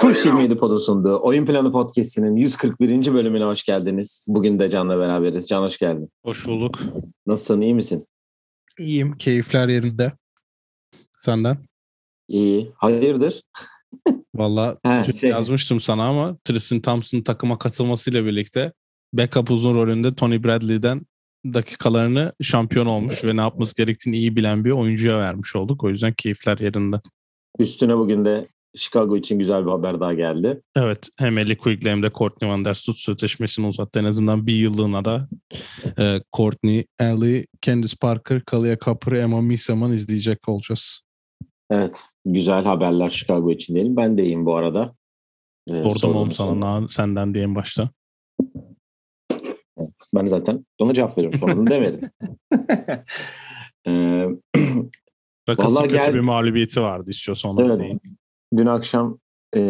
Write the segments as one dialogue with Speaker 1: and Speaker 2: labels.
Speaker 1: Tuş 27 Pod'un sunduğu Oyun Planı Podcast'inin 141. bölümüne hoş geldiniz. Bugün de Can'la beraberiz. Can hoş geldin.
Speaker 2: Hoş bulduk.
Speaker 1: Nasılsın, iyi misin?
Speaker 2: İyiyim, keyifler yerinde. Senden?
Speaker 1: İyi. Hayırdır?
Speaker 2: Valla şey. yazmıştım sana ama Tristan Thompson'ın takıma katılmasıyla birlikte backup uzun rolünde Tony Bradley'den dakikalarını şampiyon olmuş ve ne yapması gerektiğini iyi bilen bir oyuncuya vermiş olduk. O yüzden keyifler yerinde.
Speaker 1: Üstüne bugün de Chicago için güzel bir haber daha geldi.
Speaker 2: Evet. Hem Ellie Quigley hem de Courtney Van Der Stoot sözleşmesini uzattı. En azından bir yıllığına da e, Courtney, Ellie, Candice Parker, Kalia Kapır, Emma Misaman izleyecek olacağız.
Speaker 1: Evet. Güzel haberler Chicago için diyelim. Ben de iyiyim bu arada.
Speaker 2: Ee, Sordum oğlum sana senden diye başta.
Speaker 1: Evet, ben zaten ona cevap veriyorum. Sorun demedim.
Speaker 2: ee, Rakas'ın kötü gel... bir mağlubiyeti vardı istiyorsan onu evet. Değil.
Speaker 1: Dün akşam e,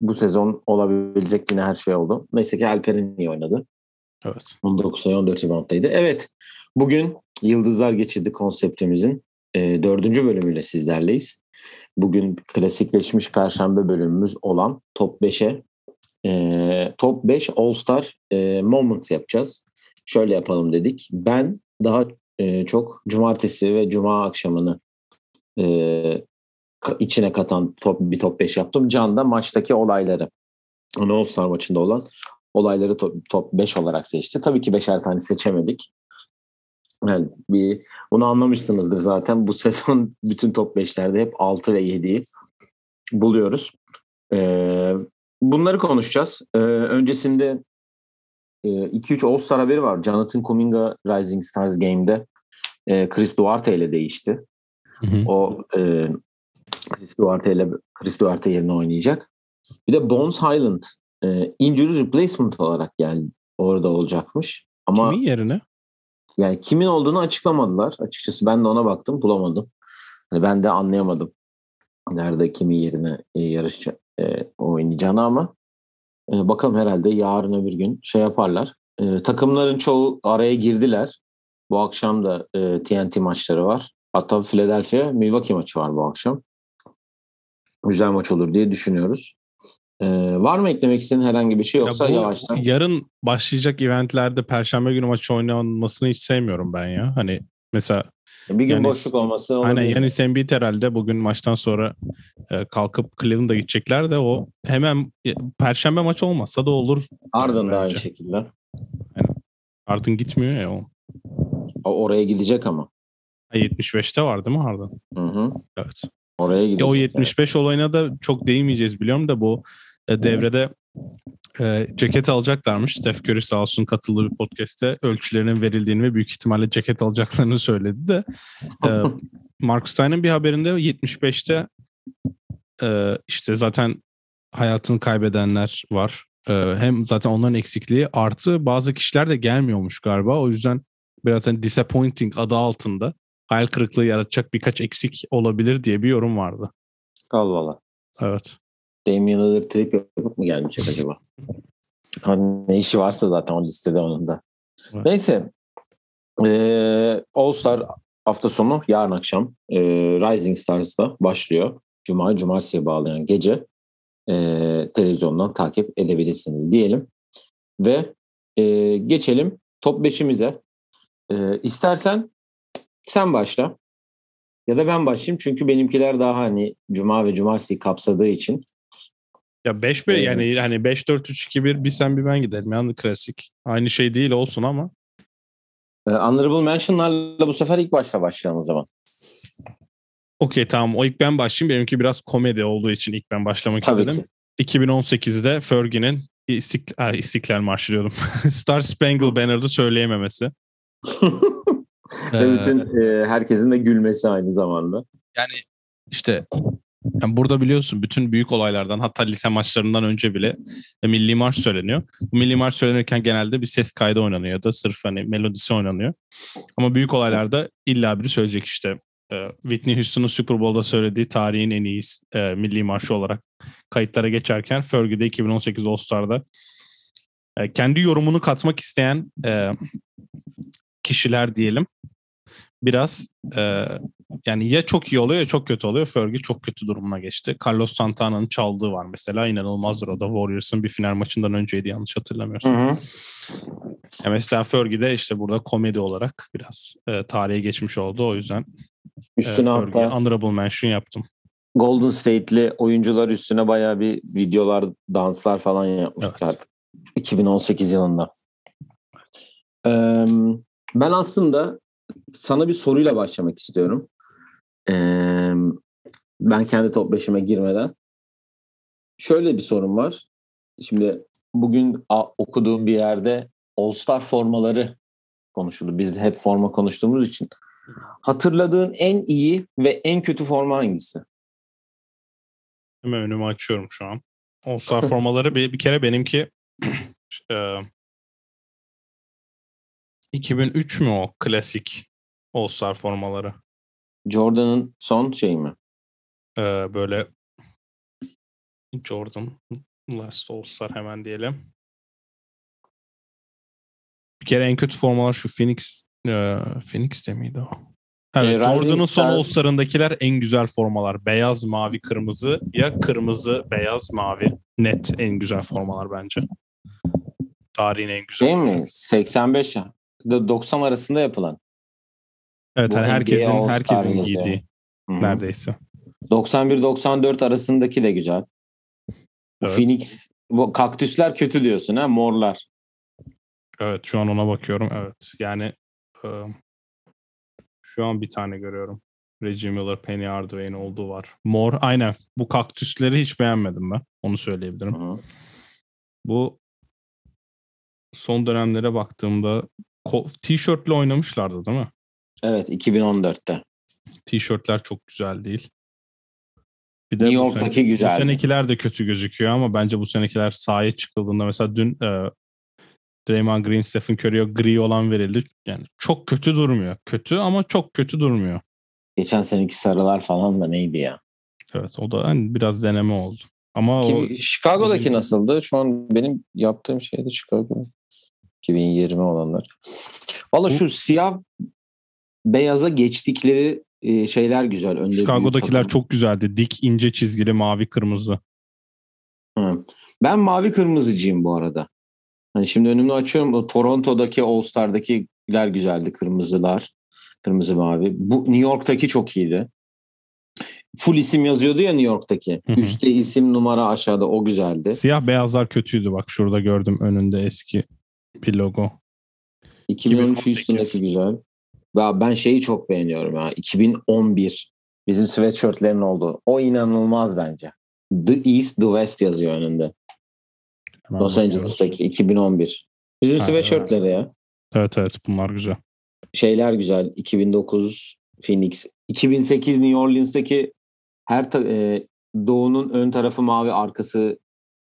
Speaker 1: bu sezon olabilecek yine her şey oldu. Neyse ki Alper'in iyi oynadı.
Speaker 2: Evet.
Speaker 1: 19 sayı 14 rebound'daydı. Evet. Bugün Yıldızlar Geçidi konseptimizin e, dördüncü bölümüyle sizlerleyiz. Bugün klasikleşmiş perşembe bölümümüz olan Top 5'e e, Top 5 All Star e, Moments yapacağız. Şöyle yapalım dedik. Ben daha e, çok cumartesi ve cuma akşamını e, içine katan top, bir top 5 yaptım. Can da maçtaki olayları. Onu All Star maçında olan olayları top, top 5 olarak seçti. Tabii ki beşer tane seçemedik. Yani bir bunu anlamışsınızdır zaten. Bu sezon bütün top 5'lerde hep 6 ve 7'yi buluyoruz. Ee, bunları konuşacağız. Ee, öncesinde 2-3 e, All-Star haberi var. Jonathan Kuminga Rising Stars Game'de e, Chris Duarte ile değişti. Hı hı. O e, Chris Duarte ile Chris Duarte yerine oynayacak. Bir de Bones Highland e, injury replacement olarak geldi. Orada olacakmış. Ama
Speaker 2: Kimin yerine?
Speaker 1: Yani kimin olduğunu açıklamadılar. Açıkçası ben de ona baktım bulamadım. Yani ben de anlayamadım. Nerede kimin yerine e, yarış e, oynayacağını ama e, bakalım herhalde yarın öbür gün şey yaparlar. E, takımların çoğu araya girdiler. Bu akşam da e, TNT maçları var. Hatta Philadelphia Milwaukee maçı var bu akşam. Güzel maç olur diye düşünüyoruz. Ee, var mı eklemek istediğin herhangi bir şey yoksa ya yavaştan?
Speaker 2: Yarın başlayacak eventlerde Perşembe günü maçı oynanmasını hiç sevmiyorum ben ya. Hani mesela
Speaker 1: bir gün yani, boşluk olması
Speaker 2: Aynen yani Embiid herhalde bugün maçtan sonra e, kalkıp Cleveland'a gidecekler de o hemen e, Perşembe maçı olmazsa da olur.
Speaker 1: Ardın da aynı şekilde.
Speaker 2: Yani, Ardın gitmiyor ya o.
Speaker 1: o. Oraya gidecek ama.
Speaker 2: 75'te var değil mi Harden?
Speaker 1: Hı hı.
Speaker 2: Evet.
Speaker 1: Oraya gidecek.
Speaker 2: Ya o 75 evet. olayına da çok değinmeyeceğiz biliyorum da bu e, devrede e, ceket alacaklarmış. Steph Curry sağ olsun katıldığı bir podcast'te ölçülerinin verildiğini ve büyük ihtimalle ceket alacaklarını söyledi de e, Mark Stein'ın bir haberinde 75'te e, işte zaten hayatını kaybedenler var. E, hem zaten onların eksikliği artı bazı kişiler de gelmiyormuş galiba. O yüzden biraz hani disappointing adı altında hayal kırıklığı yaratacak birkaç eksik olabilir diye bir yorum vardı.
Speaker 1: Allah Allah.
Speaker 2: Evet.
Speaker 1: Damian Lillard trip yapıp mı gelmeyecek acaba? hani ne işi varsa zaten o listede onun da. Evet. Neyse. Ee, All Star hafta sonu yarın akşam e, Rising Stars'da başlıyor. Cuma, cumartesiye bağlayan gece e, televizyondan takip edebilirsiniz diyelim. Ve e, geçelim top 5'imize. E, istersen sen başla. Ya da ben başlayayım çünkü benimkiler daha hani cuma ve cumartesi kapsadığı için.
Speaker 2: Ya 5 5 yani hani 5 4 3 2 1 bir sen bir ben giderim. Yani klasik. Aynı şey değil olsun ama.
Speaker 1: Ee, honorable mention'larla bu sefer ilk başta başlayalım o zaman.
Speaker 2: Okey tamam. O ilk ben başlayayım. Benimki biraz komedi olduğu için ilk ben başlamak Tabii istedim. Ki. 2018'de Fergie'nin İstiklal, İstiklal Marşı diyordum. Star Spangled Banner'da söyleyememesi.
Speaker 1: Ve bütün e, herkesin de gülmesi aynı zamanda.
Speaker 2: Yani işte yani burada biliyorsun bütün büyük olaylardan hatta lise maçlarından önce bile milli marş söyleniyor. Bu milli marş söylenirken genelde bir ses kaydı oynanıyor ya da sırf hani melodisi oynanıyor. Ama büyük olaylarda illa biri söyleyecek işte e, Whitney Houston'un Super Bowl'da söylediği tarihin en iyi e, milli marşı olarak kayıtlara geçerken Fergie'de 2018 All-Star'da e, kendi yorumunu katmak isteyen e, kişiler diyelim biraz e, yani ya çok iyi oluyor ya çok kötü oluyor. Fergie çok kötü durumuna geçti. Carlos Santana'nın çaldığı var mesela. inanılmazdır o da Warriors'ın bir final maçından önceydi yanlış hatırlamıyorsam.
Speaker 1: Hı hı.
Speaker 2: Ya mesela Fergie de işte burada komedi olarak biraz e, tarihe geçmiş oldu. O yüzden e,
Speaker 1: Üstüne
Speaker 2: Fergie'ye
Speaker 1: hatta
Speaker 2: honorable mention yaptım.
Speaker 1: Golden State'li oyuncular üstüne bayağı bir videolar, danslar falan yapmışlar. 2018 yılında. Ee, ben aslında sana bir soruyla başlamak istiyorum. Ee, ben kendi top 5'ime girmeden. Şöyle bir sorun var. Şimdi bugün okuduğum bir yerde All-Star formaları konuşuldu. Biz de hep forma konuştuğumuz için. Hatırladığın en iyi ve en kötü forma hangisi?
Speaker 2: Hemen önümü açıyorum şu an. All-Star formaları bir, bir kere benimki e, 2003 mü o klasik All-Star formaları?
Speaker 1: Jordan'ın son şey mi?
Speaker 2: E, böyle Jordan Last All-Star hemen diyelim. Bir kere en kötü formalar şu Phoenix e, Phoenix de miydi o? Evet,
Speaker 1: E,
Speaker 2: Jordan'ın son
Speaker 1: Star-
Speaker 2: All-Star'ındakiler en güzel formalar. Beyaz, mavi, kırmızı ya kırmızı, beyaz, mavi. Net en güzel formalar bence. Tarihin en güzel.
Speaker 1: Değil mi? 85 ya. da 90 arasında yapılan.
Speaker 2: Evet,
Speaker 1: Bu
Speaker 2: hani herkesin herkesin giydiği
Speaker 1: Hı hı.
Speaker 2: neredeyse.
Speaker 1: 91-94 arasındaki de güzel.
Speaker 2: Evet.
Speaker 1: Phoenix bu kaktüsler kötü diyorsun ha morlar.
Speaker 2: Evet, şu an ona bakıyorum. Evet. Yani e, şu an bir tane görüyorum. Reggie Miller, Penny Hardaway'in olduğu var. Mor, aynen. Bu kaktüsleri hiç beğenmedim ben. Onu söyleyebilirim.
Speaker 1: Hı hı.
Speaker 2: Bu son dönemlere baktığımda ko- tişörtle oynamışlardı değil mi?
Speaker 1: Evet 2014'te.
Speaker 2: Tişörtler çok güzel değil. Bir
Speaker 1: New
Speaker 2: bu
Speaker 1: York'taki
Speaker 2: sene-
Speaker 1: güzeldi.
Speaker 2: Bu senekiler de kötü gözüküyor ama bence bu senekiler sahaya çıkıldığında mesela dün e, Draymond Green, Stephen Curry'e gri olan verildi. Yani çok kötü durmuyor. Kötü ama çok kötü durmuyor.
Speaker 1: Geçen seneki sarılar falan da neydi ya?
Speaker 2: Evet o da hani biraz deneme oldu. Ama o
Speaker 1: Ki, Chicago'daki
Speaker 2: bugün-
Speaker 1: nasıldı? Şu an benim yaptığım şeyde Chicago. 2020 olanlar. Valla şu siyah beyaza geçtikleri e, şeyler güzel. Önde
Speaker 2: Chicago'dakiler çok güzeldi. Dik ince çizgili mavi kırmızı.
Speaker 1: Hı. Ben mavi kırmızıcıyım bu arada. Hani şimdi önümü açıyorum. O Toronto'daki All Star'dakiler güzeldi. Kırmızılar. Kırmızı mavi. Bu New York'taki çok iyiydi. Full isim yazıyordu ya New York'taki.
Speaker 2: Hı hı.
Speaker 1: Üstte isim numara aşağıda o güzeldi.
Speaker 2: Siyah beyazlar kötüydü bak şurada gördüm önünde eski bir logo.
Speaker 1: 2013
Speaker 2: 2018.
Speaker 1: üstündeki güzel. Ya ben şeyi çok beğeniyorum ya. 2011 bizim sweatshirtlerin olduğu. O inanılmaz bence. The East, The West yazıyor önünde.
Speaker 2: Hemen
Speaker 1: Los. Angeles'taki 2011. Bizim
Speaker 2: Ha,
Speaker 1: sweatshirtleri ya.
Speaker 2: Evet evet bunlar güzel.
Speaker 1: şeyler güzel. 2009 Phoenix. 2008 New Orleans'taki her ta- e, doğunun ön tarafı mavi arkası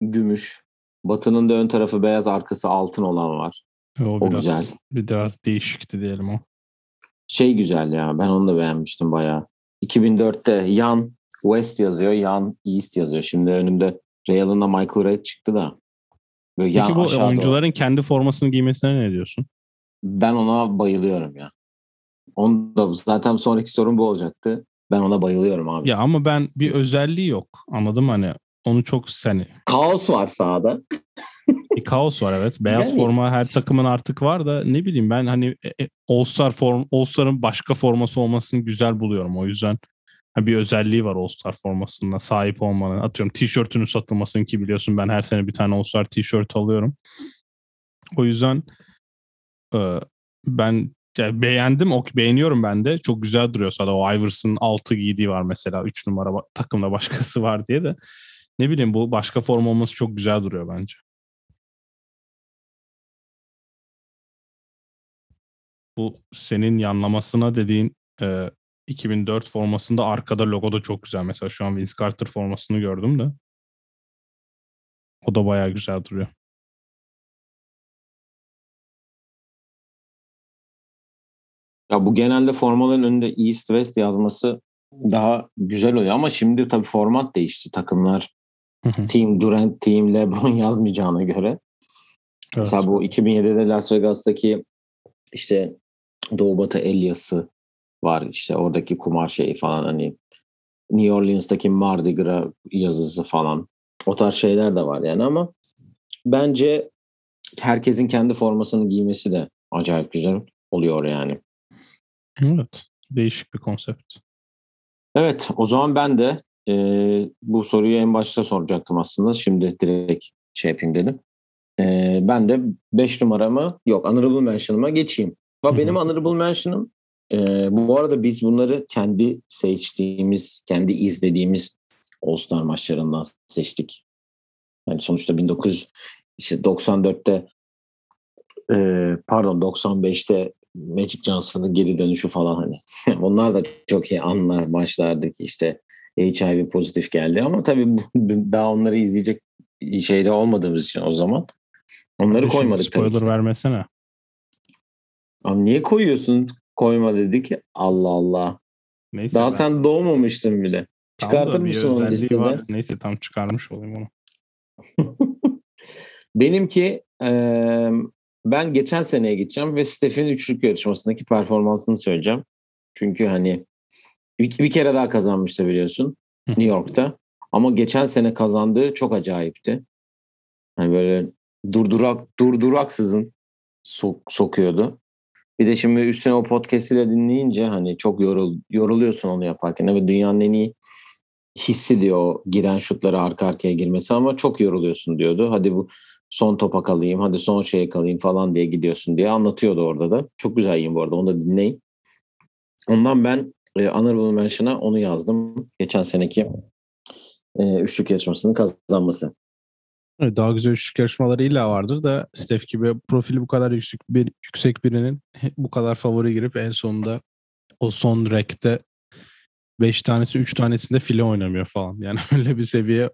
Speaker 1: gümüş. Batının da ön tarafı beyaz arkası altın olan var.
Speaker 2: O,
Speaker 1: O
Speaker 2: biraz,
Speaker 1: güzel.
Speaker 2: Bir biraz değişikti diyelim o.
Speaker 1: Şey güzel ya ben onu da beğenmiştim bayağı. 2004'te Yan West yazıyor. Yan East yazıyor. Şimdi önümde Real'ın da Michael Red çıktı da. Böyle yan
Speaker 2: Peki bu oyuncuların kendi formasını giymesine ne diyorsun?
Speaker 1: Ben ona bayılıyorum ya. Onu da zaten sonraki sorun bu olacaktı. Ben ona bayılıyorum abi.
Speaker 2: Ya ama ben bir özelliği yok. Anladım hani onu çok hani
Speaker 1: Kaos var sahada.
Speaker 2: Bir kaos var evet. Beyaz
Speaker 1: Yani-
Speaker 2: forma her takımın artık var da ne bileyim ben hani e, e, All-Star form All-Star'ın başka forması olmasını güzel buluyorum. O yüzden bir özelliği var All-Star formasında sahip olmanın. Atıyorum tişörtünün satılmasını ki biliyorsun ben her sene bir tane All-Star tişört alıyorum. O yüzden e, ben yani beğendim. O beğeniyorum ben de. Çok güzel duruyor sada. O Ivers'ın 6 giydiği var mesela. 3 numara takımda başkası var diye de. Ne bileyim bu başka forma olması çok güzel duruyor bence. Bu senin yanlamasına dediğin e, 2004 formasında arkada logo da çok güzel. Mesela şu an Vince Carter formasını gördüm de. O da bayağı güzel duruyor.
Speaker 1: Ya bu genelde formaların önünde East West yazması daha güzel oluyor ama şimdi tabii format değişti. Takımlar. Team Durant, Team LeBron yazmayacağına göre.
Speaker 2: Evet.
Speaker 1: Mesela bu 2007'de Las Vegas'taki işte Doğu Batı Elias'ı var. İşte oradaki kumar şeyi falan hani New Orleans'taki Mardi Gras yazısı falan. O tarz şeyler de var yani ama bence herkesin kendi formasını giymesi de acayip güzel oluyor yani.
Speaker 2: Evet. Değişik bir konsept.
Speaker 1: Evet o zaman ben de e, bu soruyu en başta soracaktım aslında. Şimdi direkt şey yapayım dedim. E, ben de 5 numaramı yok Honorable Mention'ıma geçeyim. Ve benim Honorable Mention'ım e, bu arada biz bunları kendi seçtiğimiz, kendi izlediğimiz All-Star maçlarından seçtik. Yani sonuçta 1994'te e, pardon 95'te Magic Johnson'ın geri dönüşü falan hani. Onlar da çok iyi anlar maçlardı ki işte HIV pozitif geldi ama tabii daha onları izleyecek şeyde olmadığımız için o zaman onları Şimdi koymadık
Speaker 2: spoiler tabii. vermesene.
Speaker 1: Abi niye koyuyorsun? Koyma dedik. Allah Allah. Neyse Daha ben... sen doğmamıştın bile. Tam Çıkartır mısın onu listeden?
Speaker 2: Neyse tam çıkarmış olayım onu.
Speaker 1: Benimki e, ben geçen seneye gideceğim ve Steph'in üçlük yarışmasındaki performansını söyleyeceğim. Çünkü hani bir, bir kere daha kazanmıştı biliyorsun New York'ta. Ama geçen sene kazandığı çok acayipti. Hani böyle durdurak durduraksızın sok, sokuyordu. Bir de şimdi üstüne o podcast'iyle dinleyince hani çok yorul, yoruluyorsun onu yaparken. ve dünyanın en iyi hissi diyor giren şutları arka arkaya girmesi ama çok yoruluyorsun diyordu. Hadi bu son topa kalayım, hadi son şeye kalayım falan diye gidiyorsun diye anlatıyordu orada da. Çok güzel yayın bu arada onu da dinleyin. Ondan ben e, Honorable Mention'a onu yazdım. Geçen seneki e, üçlük yarışmasının kazanması.
Speaker 2: Daha güzel üçlük yarışmaları illa vardır da Steph gibi profili bu kadar yüksek bir yüksek birinin bu kadar favori girip en sonunda o son rekte 5 tanesi 3 tanesinde file oynamıyor falan. Yani öyle bir seviye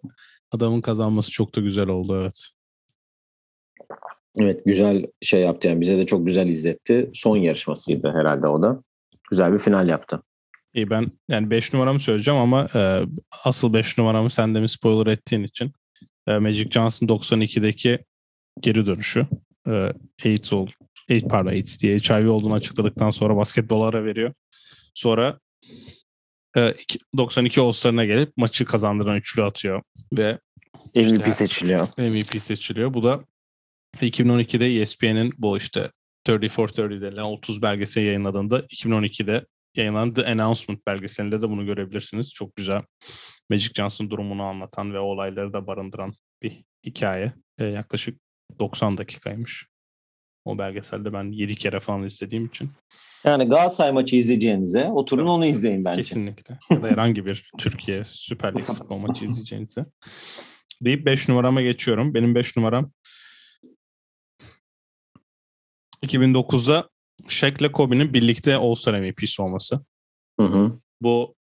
Speaker 2: adamın kazanması çok da güzel oldu evet.
Speaker 1: Evet güzel şey yaptı yani bize de çok güzel izletti. Son yarışmasıydı herhalde o da. Güzel bir final yaptı.
Speaker 2: İyi ben yani 5 numaramı söyleyeceğim ama e, asıl 5 numaramı sen de mi spoiler ettiğin için Magic Johnson 92'deki geri dönüşü. E, AIDS ol, AIDS, pardon AIDS diye HIV olduğunu açıkladıktan sonra basketbolara veriyor. Sonra e, 92 All-Star'ına gelip maçı kazandıran üçlü atıyor ve
Speaker 1: MVP işte, seçiliyor.
Speaker 2: MVP seçiliyor. Bu da 2012'de ESPN'in bu işte 34-30 denilen 30 belgeseli yayınladığında 2012'de yayınlanan The Announcement belgeselinde de bunu görebilirsiniz. Çok güzel Magic Johnson durumunu anlatan ve olayları da barındıran bir hikaye. Ee, yaklaşık 90 dakikaymış. O belgeselde ben 7 kere falan izlediğim için.
Speaker 1: Yani Galatasaray maçı izleyeceğinize oturun evet. onu izleyin bence.
Speaker 2: Kesinlikle. Ya da herhangi bir Türkiye Süper Lig futbol maçı izleyeceğinize. Deyip 5 numarama geçiyorum. Benim 5 numaram 2009'da Shaq ile Kobe'nin birlikte All-Star MVP'si olması.
Speaker 1: Hı hı.
Speaker 2: Bu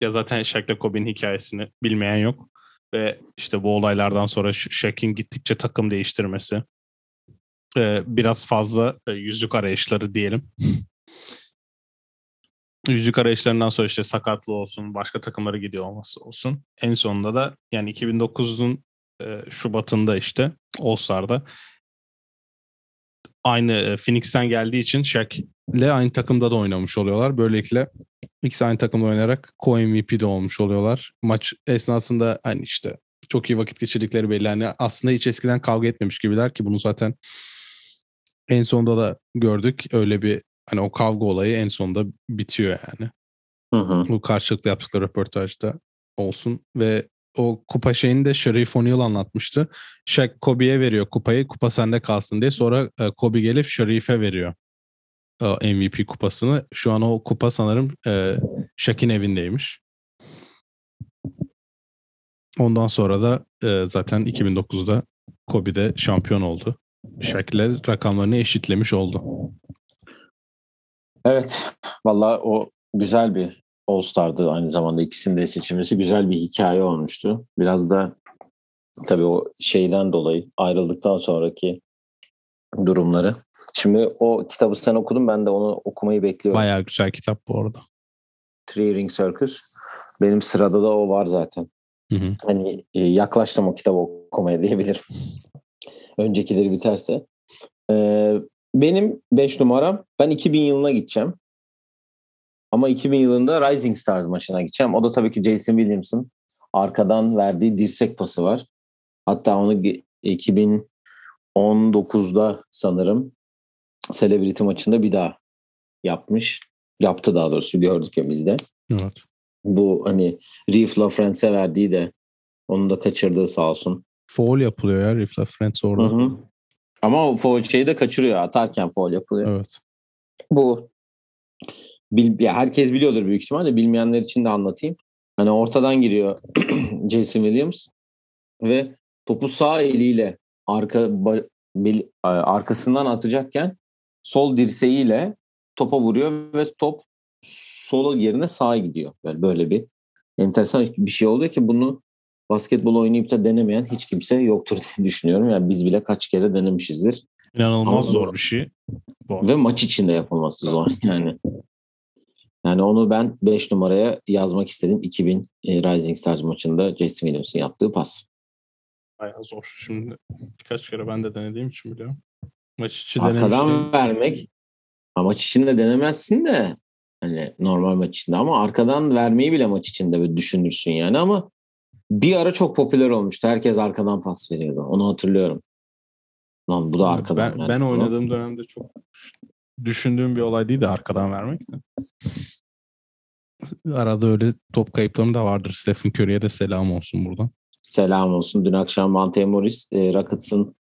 Speaker 2: ya zaten Shaq ile Kobe'nin hikayesini bilmeyen yok. Ve işte bu olaylardan sonra Shaq'in gittikçe takım değiştirmesi. Ee, biraz fazla e, yüzük arayışları diyelim. yüzük arayışlarından sonra işte sakatlı olsun, başka takımlara gidiyor olması olsun. En sonunda da yani 2009'un e, Şubat'ında işte All-Star'da aynı e, Phoenix'ten geldiği için Shaq ile aynı takımda da oynamış oluyorlar. Böylelikle ikisi aynı takımda oynayarak co-MVP de olmuş oluyorlar. Maç esnasında hani işte çok iyi vakit geçirdikleri belli. Hani aslında hiç eskiden kavga etmemiş gibiler ki bunu zaten en sonunda da gördük. Öyle bir hani o kavga olayı en sonunda bitiyor yani.
Speaker 1: Hı hı.
Speaker 2: Bu karşılıklı yaptıkları röportajda olsun ve o kupa şeyini de Sharif O'Neal anlatmıştı. Shaq Kobe'ye veriyor kupayı. Kupa sende kalsın diye. Sonra e, Kobe gelip Sharif'e veriyor e, MVP kupasını. Şu an o kupa sanırım e, Shaq'in evindeymiş. Ondan sonra da zaten 2009'da Kobe de şampiyon oldu. Shaq ile rakamlarını eşitlemiş oldu.
Speaker 1: Evet. Valla o güzel bir All Star'dı aynı zamanda ikisinin de seçilmesi güzel bir hikaye olmuştu. Biraz da tabii o şeyden dolayı ayrıldıktan sonraki durumları. Şimdi o kitabı sen okudun ben de onu okumayı bekliyorum.
Speaker 2: Bayağı güzel kitap bu arada.
Speaker 1: Three Ring Circus. Benim sırada da o var zaten.
Speaker 2: Hı hı.
Speaker 1: Hani e, yaklaştım o kitabı okumaya diyebilirim. Öncekileri biterse. Ee, benim 5 numaram ben 2000 yılına gideceğim. Ama 2000 yılında Rising Stars maçına gideceğim. O da tabii ki Jason Williams'ın arkadan verdiği dirsek pası var. Hatta onu 2019'da sanırım Celebrity maçında bir daha yapmış. Yaptı daha doğrusu gördük ya bizde.
Speaker 2: Evet.
Speaker 1: Bu hani Reef LaFrance'e verdiği de onu da kaçırdığı sağ olsun.
Speaker 2: Foul yapılıyor ya Rifle Friends orada.
Speaker 1: Hı hı. Ama o foul şeyi de kaçırıyor. Atarken foul yapılıyor.
Speaker 2: Evet.
Speaker 1: Bu bil, ya herkes biliyordur büyük ihtimalle. Bilmeyenler için de anlatayım. Hani ortadan giriyor Jason Williams ve topu sağ eliyle arka ba- bil- arkasından atacakken sol dirseğiyle topa vuruyor ve top sol yerine sağa gidiyor. Böyle, böyle bir enteresan bir şey oldu ki bunu basketbol oynayıp da denemeyen hiç kimse yoktur diye düşünüyorum. Yani biz bile kaç kere denemişizdir.
Speaker 2: İnanılmaz
Speaker 1: Ama-
Speaker 2: zor bir şey. Bu
Speaker 1: Ve maç içinde yapılması zor yani. Yani onu ben 5 numaraya yazmak istedim. 2000 e, Rising Stars maçında Jason Williams'ın yaptığı pas.
Speaker 2: Bayağı zor. Şimdi birkaç kere ben de denediğim için biliyorum. Maç içi
Speaker 1: Arkadan
Speaker 2: denemiştim.
Speaker 1: vermek ha, maç içinde denemezsin de hani normal maç içinde ama arkadan vermeyi bile maç içinde böyle düşünürsün yani ama bir ara çok popüler olmuştu. Herkes arkadan pas veriyordu. Onu hatırlıyorum. Lan bu da arkadan.
Speaker 2: Ben,
Speaker 1: yani.
Speaker 2: ben oynadığım dönemde çok düşündüğüm bir olay değil de arkadan vermek de. Arada öyle top kayıplarım da vardır. Stephen Curry'e de selam olsun buradan.
Speaker 1: Selam olsun. Dün akşam Monte Morris e, Rockets'ın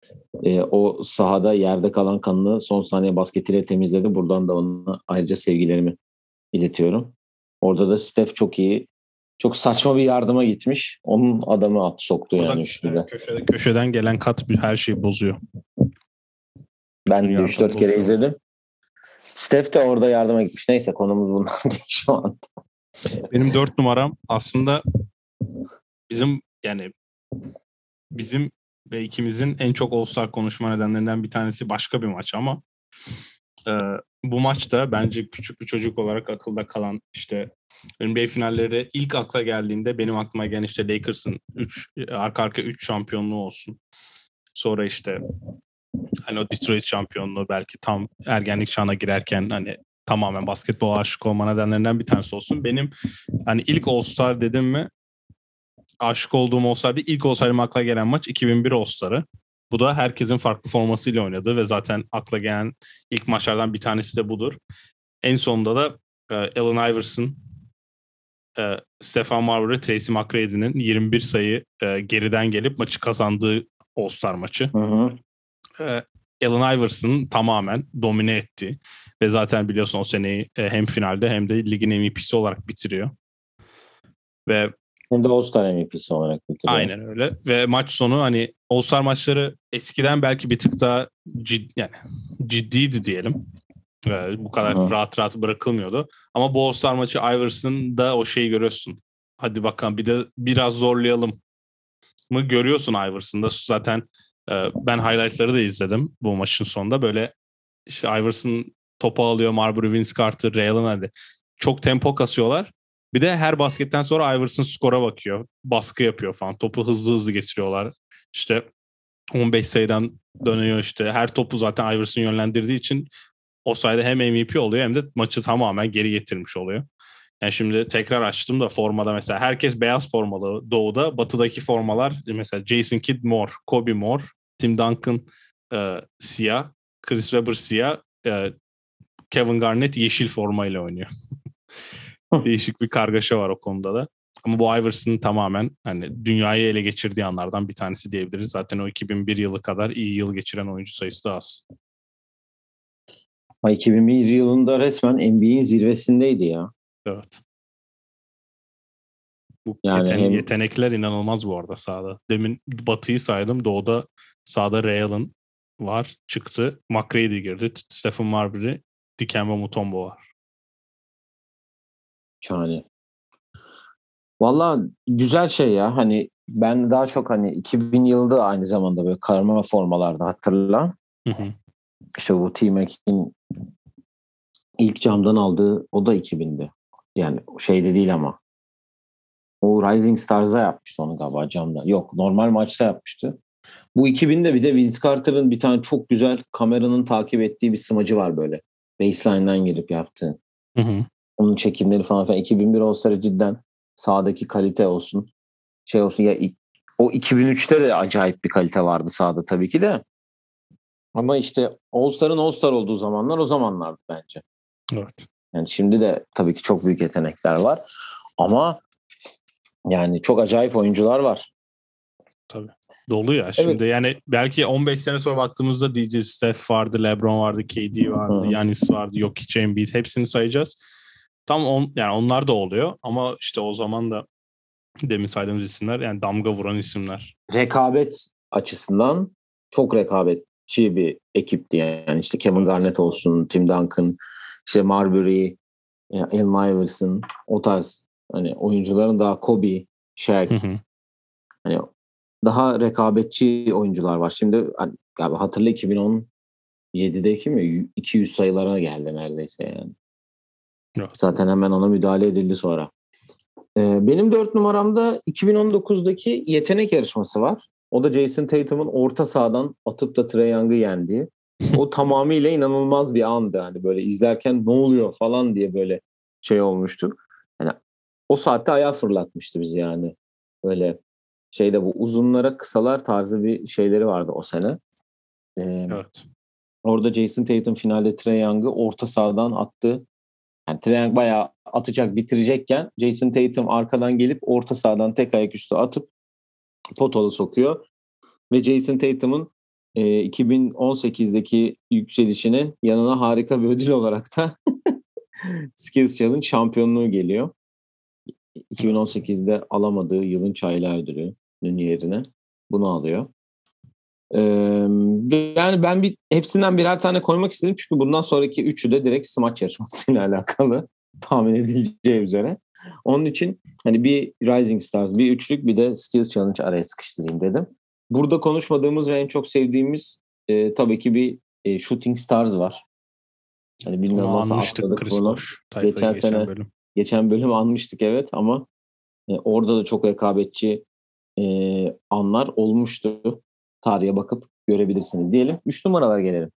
Speaker 1: e, o sahada yerde kalan kanını son saniye basketiyle temizledi. Buradan da ona ayrıca sevgilerimi iletiyorum. Orada da Steph çok iyi. Çok saçma bir yardıma gitmiş. Onun adamı at soktu yani üçlüde.
Speaker 2: köşede, köşeden gelen kat bir her şeyi bozuyor.
Speaker 1: Ben
Speaker 2: yardım
Speaker 1: 3-4 kere izledim. Steph de orada yardıma gitmiş. Neyse konumuz bundan değil şu an.
Speaker 2: Benim dört numaram aslında bizim yani bizim ve ikimizin en çok All-Star konuşma nedenlerinden bir tanesi başka bir maç ama e, bu maçta bence küçük bir çocuk olarak akılda kalan işte NBA finalleri ilk akla geldiğinde benim aklıma gelen işte Lakers'ın 3 arka arka 3 şampiyonluğu olsun. Sonra işte hani o Detroit şampiyonluğu belki tam ergenlik çağına girerken hani tamamen basketbol aşık olma nedenlerinden bir tanesi olsun. Benim hani ilk All-Star dedim mi aşık olduğum All-Star değil ilk All-Star'ım akla gelen maç 2001 All-Star'ı. Bu da herkesin farklı formasıyla oynadığı ve zaten akla gelen ilk maçlardan bir tanesi de budur. En sonunda da e, Allen Iverson, e, Stefan Marbury, Tracy McGrady'nin 21 sayı e, geriden gelip maçı kazandığı All-Star maçı
Speaker 1: Hı hı.
Speaker 2: e, Allen Iverson tamamen domine etti. Ve zaten biliyorsun o seneyi e, hem finalde hem de ligin MVP'si olarak bitiriyor. Ve
Speaker 1: Hem de All-Star MVP'si olarak bitiriyor.
Speaker 2: aynen öyle. Ve maç sonu hani All-Star maçları eskiden belki bir tık daha cid, yani ciddiydi diyelim. E, bu kadar
Speaker 1: Hı.
Speaker 2: rahat rahat bırakılmıyordu. Ama bu All-Star maçı Iverson'da o şeyi görüyorsun. Hadi bakalım bir de biraz zorlayalım mı görüyorsun Iverson'da. Zaten ben highlightları da izledim bu maçın sonunda. Böyle işte Iverson topu alıyor, Marbury, Vince Carter, Ray Allen hadi. Çok tempo kasıyorlar. Bir de her basketten sonra Iverson skora bakıyor. Baskı yapıyor falan. Topu hızlı hızlı geçiriyorlar. İşte 15 sayıdan dönüyor işte. Her topu zaten Iverson yönlendirdiği için o sayede hem MVP oluyor hem de maçı tamamen geri getirmiş oluyor. Yani şimdi tekrar açtım da formada mesela herkes beyaz formalı doğuda. Batıdaki formalar mesela Jason Kidd mor, Kobe mor, Tim Duncan e, siyah, Chris Webber siyah, e, Kevin Garnett yeşil formayla oynuyor. Değişik bir kargaşa var o konuda da. Ama bu Iverson tamamen hani dünyayı ele geçirdiği anlardan bir tanesi diyebiliriz. Zaten o 2001 yılı kadar iyi yıl geçiren oyuncu sayısı da az.
Speaker 1: Ama 2001 yılında resmen NBA'in zirvesindeydi ya.
Speaker 2: Evet. Bu
Speaker 1: Yani
Speaker 2: yeten-
Speaker 1: hem-
Speaker 2: yetenekler inanılmaz bu arada sahada. Demin Batı'yı saydım. Doğu'da sahada Ray Allen var. Çıktı. McGrady girdi. Stephen Marbury, Dikembe Mutombo var.
Speaker 1: Yani. Valla güzel şey ya. Hani ben daha çok hani 2000 yılında aynı zamanda böyle karma formalarda hatırla.
Speaker 2: Hı hı.
Speaker 1: İşte bu T-Mac'in ilk camdan aldığı o da 2000'di. Yani şeyde değil ama. O Rising Stars'da yapmıştı onu galiba camda. Yok normal maçta yapmıştı. Bu 2000'de bir de Vince Carter'ın bir tane çok güzel kameranın takip ettiği bir smacı var böyle. Baseline'dan girip yaptığı.
Speaker 2: Hı hı.
Speaker 1: Onun çekimleri falan filan. 2001 All-Star'ı cidden sahadaki kalite olsun. Şey olsun ya o 2003'te de acayip bir kalite vardı sahada tabii ki de. Ama işte All-Star'ın All-Star olduğu zamanlar o zamanlardı bence.
Speaker 2: Evet.
Speaker 1: Yani şimdi de tabii ki çok büyük yetenekler var. Ama yani çok acayip oyuncular var.
Speaker 2: Tabii. Dolu ya şimdi evet. yani belki 15 sene sonra baktığımızda diyeceğiz Steph vardı, LeBron vardı, KD vardı, Yanis vardı, Jokic, Embiid hepsini sayacağız. Tam on, yani onlar da oluyor ama işte o zaman da demin saydığımız isimler yani damga vuran isimler.
Speaker 1: Rekabet açısından çok rekabetçi bir ekipti yani işte Kevin Garnett olsun, Tim Duncan, işte Marbury, Allen Iverson o tarz hani oyuncuların daha Kobe, Shaq hı hı. hani daha rekabetçi oyuncular var. Şimdi galiba hatırla 2017'deki mi 200 sayılara geldi neredeyse yani. Evet. Zaten hemen ona müdahale edildi sonra. Ee, benim dört numaramda 2019'daki yetenek yarışması var. O da Jason Tatum'un orta sahadan atıp da Trae Young'ı yendiği. O tamamıyla inanılmaz bir andı. Hani böyle izlerken ne oluyor falan diye böyle şey olmuştu. Yani o saatte ayağa fırlatmıştı bizi yani. Böyle şeyde bu uzunlara kısalar tarzı bir şeyleri vardı o sene. Ee, evet. Orada Jason Tatum finalde Trae Young'ı orta sahadan attı. Yani Trae Young bayağı atacak bitirecekken Jason Tatum arkadan gelip orta sahadan tek ayak üstü atıp potalı sokuyor. Ve Jason Tatum'un e, 2018'deki yükselişinin yanına harika bir ödül olarak da Skills Challenge şampiyonluğu geliyor. 2018'de alamadığı yılın çaylağı ödülünün yerine bunu alıyor. Ee, yani ben bir hepsinden birer tane koymak istedim çünkü bundan sonraki üçü de direkt smaç yarışmasıyla alakalı tahmin edileceği üzere. Onun için hani bir Rising Stars, bir üçlük bir de Skills Challenge araya sıkıştırayım dedim. Burada konuşmadığımız ve en çok sevdiğimiz e, tabii ki bir e, Shooting Stars var.
Speaker 2: Hani bilmiyorum Onu nasıl anmıştık Chris bunu. Geçen, geçen sene
Speaker 1: bölüm. geçen bölüm anmıştık evet ama e, orada da çok rekabetçi e, anlar olmuştu. Tarihe bakıp görebilirsiniz diyelim. Üç numaralar gelelim.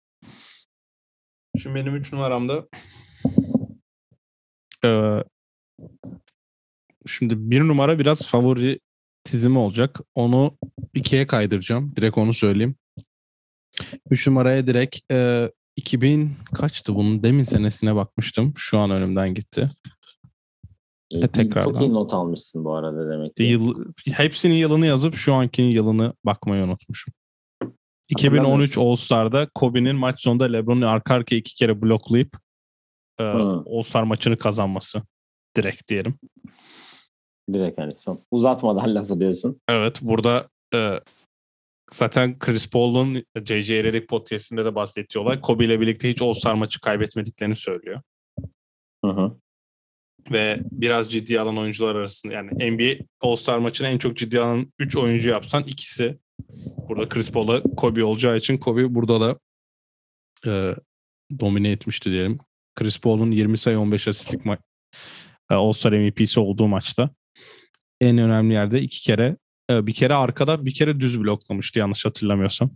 Speaker 2: Şimdi benim üç numaramda e, şimdi bir numara biraz favori tizimi olacak. Onu ikiye kaydıracağım. Direkt onu söyleyeyim. Üç numaraya direkt e, 2000 kaçtı bunun? Demin senesine bakmıştım. Şu an önümden gitti.
Speaker 1: E, tekrardan. Çok iyi not almışsın bu arada demek ki.
Speaker 2: Yıl, hepsinin yılını yazıp şu ankinin yılını bakmayı unutmuşum. 2013 All-Star'da Kobe'nin maç sonunda LeBron'u arka arkaya iki kere bloklayıp e, All-Star maçını kazanması. Direkt diyelim.
Speaker 1: Direkt hani son. Uzatmadan lafı diyorsun.
Speaker 2: Evet burada e, zaten Chris Paul'un J.J. Redick podcastinde de bahsettiği olay Kobe ile birlikte hiç All-Star maçı kaybetmediklerini söylüyor. Hı hı. Ve biraz ciddi alan oyuncular arasında yani NBA All-Star maçını en çok ciddi alan 3 oyuncu yapsan ikisi burada Chris Paul'a Kobe olacağı için Kobe burada da e, domine etmişti diyelim. Chris Paul'un 20 sayı 15 asistlik ma- e, All-Star MVP'si olduğu maçta en önemli yerde iki kere e, bir kere arkada bir kere düz bloklamıştı yanlış hatırlamıyorsam.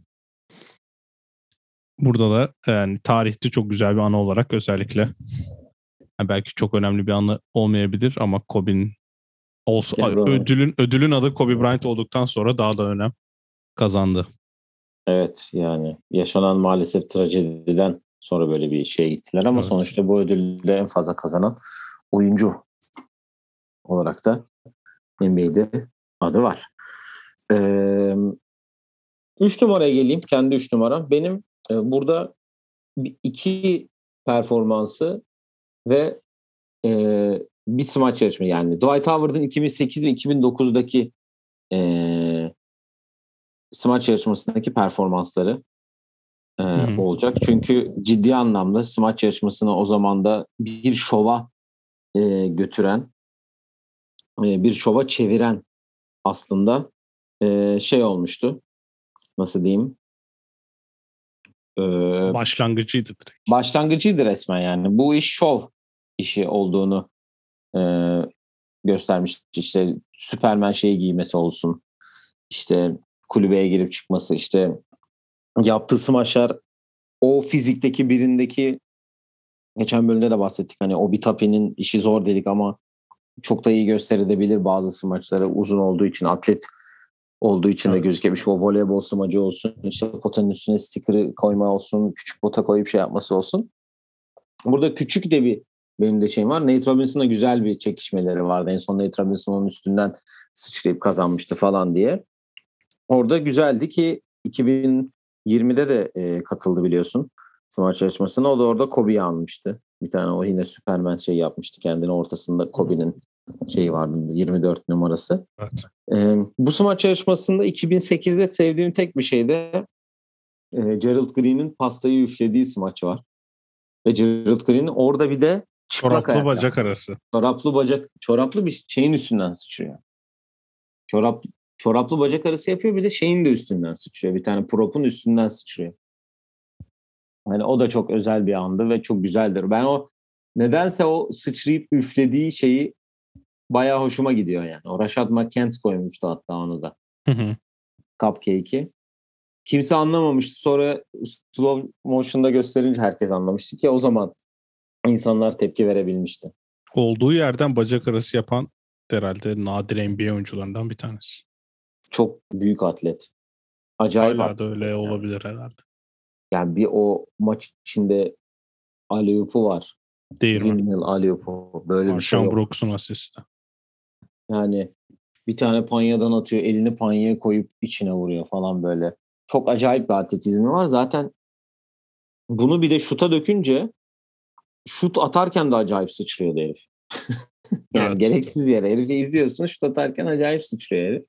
Speaker 2: Burada da yani tarihte çok güzel bir anı olarak özellikle yani belki çok önemli bir anı olmayabilir ama Kobe'nin olsa, ödülün ödülün adı Kobe Bryant olduktan sonra daha da önem kazandı.
Speaker 1: Evet yani yaşanan maalesef trajediden sonra böyle bir şeye gittiler ama evet. sonuçta bu ödülde en fazla kazanan oyuncu olarak da NBA'de adı var. Ee, üç numaraya geleyim. Kendi üç numara. Benim e, burada iki performansı ve e, bir smaç yarışma yani. Dwight Howard'ın 2008 ve 2009'daki e, smaç yarışmasındaki performansları e, olacak. Çünkü ciddi anlamda smaç yarışmasını o zaman da bir şova e, götüren, e, bir şova çeviren aslında e, şey olmuştu. Nasıl diyeyim?
Speaker 2: Başlangıcıydı direkt.
Speaker 1: Başlangıcıydı resmen yani. Bu iş şov işi olduğunu e, göstermiş. İşte Süpermen şeyi giymesi olsun. İşte kulübeye girip çıkması. işte yaptığı smaçlar o fizikteki birindeki Geçen bölümde de bahsettik. Hani o Bitapi'nin işi zor dedik ama çok da iyi gösterebilir bazı smaçları uzun olduğu için atlet olduğu için evet. de gözükemiş. O voleybol smacı olsun, işte potanın üstüne sticker'ı koyma olsun, küçük pota koyup şey yapması olsun. Burada küçük de bir benim de şeyim var. Nate Robinson'la güzel bir çekişmeleri vardı. En son Nate Robinson onun üstünden sıçrayıp kazanmıştı falan diye. Orada güzeldi ki 2020'de de e, katıldı biliyorsun smaç yarışmasına. O da orada Kobe'yi almıştı. Bir tane o yine Superman şey yapmıştı kendine ortasında Kobe'nin şeyi vardı 24 numarası. Evet. Ee, bu smaç yarışmasında 2008'de sevdiğim tek bir şey de e, Gerald Green'in pastayı üflediği smaç var. Ve Gerald Green orada bir de
Speaker 2: çoraplı ayakta. bacak arası.
Speaker 1: Çoraplı bacak, çoraplı bir şeyin üstünden sıçrıyor. Çorap, çoraplı bacak arası yapıyor bir de şeyin de üstünden sıçrıyor. Bir tane propun üstünden sıçrıyor. Yani o da çok özel bir andı ve çok güzeldir. Ben o nedense o sıçrayıp üflediği şeyi bayağı hoşuma gidiyor yani. O Rashad McCants koymuştu hatta onu da. Hı hı. Cupcake'i. Kimse anlamamıştı. Sonra slow motion'da gösterince herkes anlamıştı ki o zaman insanlar tepki verebilmişti.
Speaker 2: Olduğu yerden bacak arası yapan herhalde nadir NBA oyuncularından bir tanesi.
Speaker 1: Çok büyük atlet. Acayip
Speaker 2: Hala da öyle yani. olabilir herhalde.
Speaker 1: Yani bir o maç içinde Aliyup'u var.
Speaker 2: Değil mi?
Speaker 1: Windmill Aliyup'u. Böyle bir
Speaker 2: şey Brooks'un asisti.
Speaker 1: Yani bir tane panyadan atıyor, elini panyaya koyup içine vuruyor falan böyle. Çok acayip bir atletizmi var. Zaten bunu bir de şuta dökünce şut atarken de acayip sıçrıyordu herif. yani evet. gereksiz yere. Herifi izliyorsun şut atarken acayip sıçrıyor herif.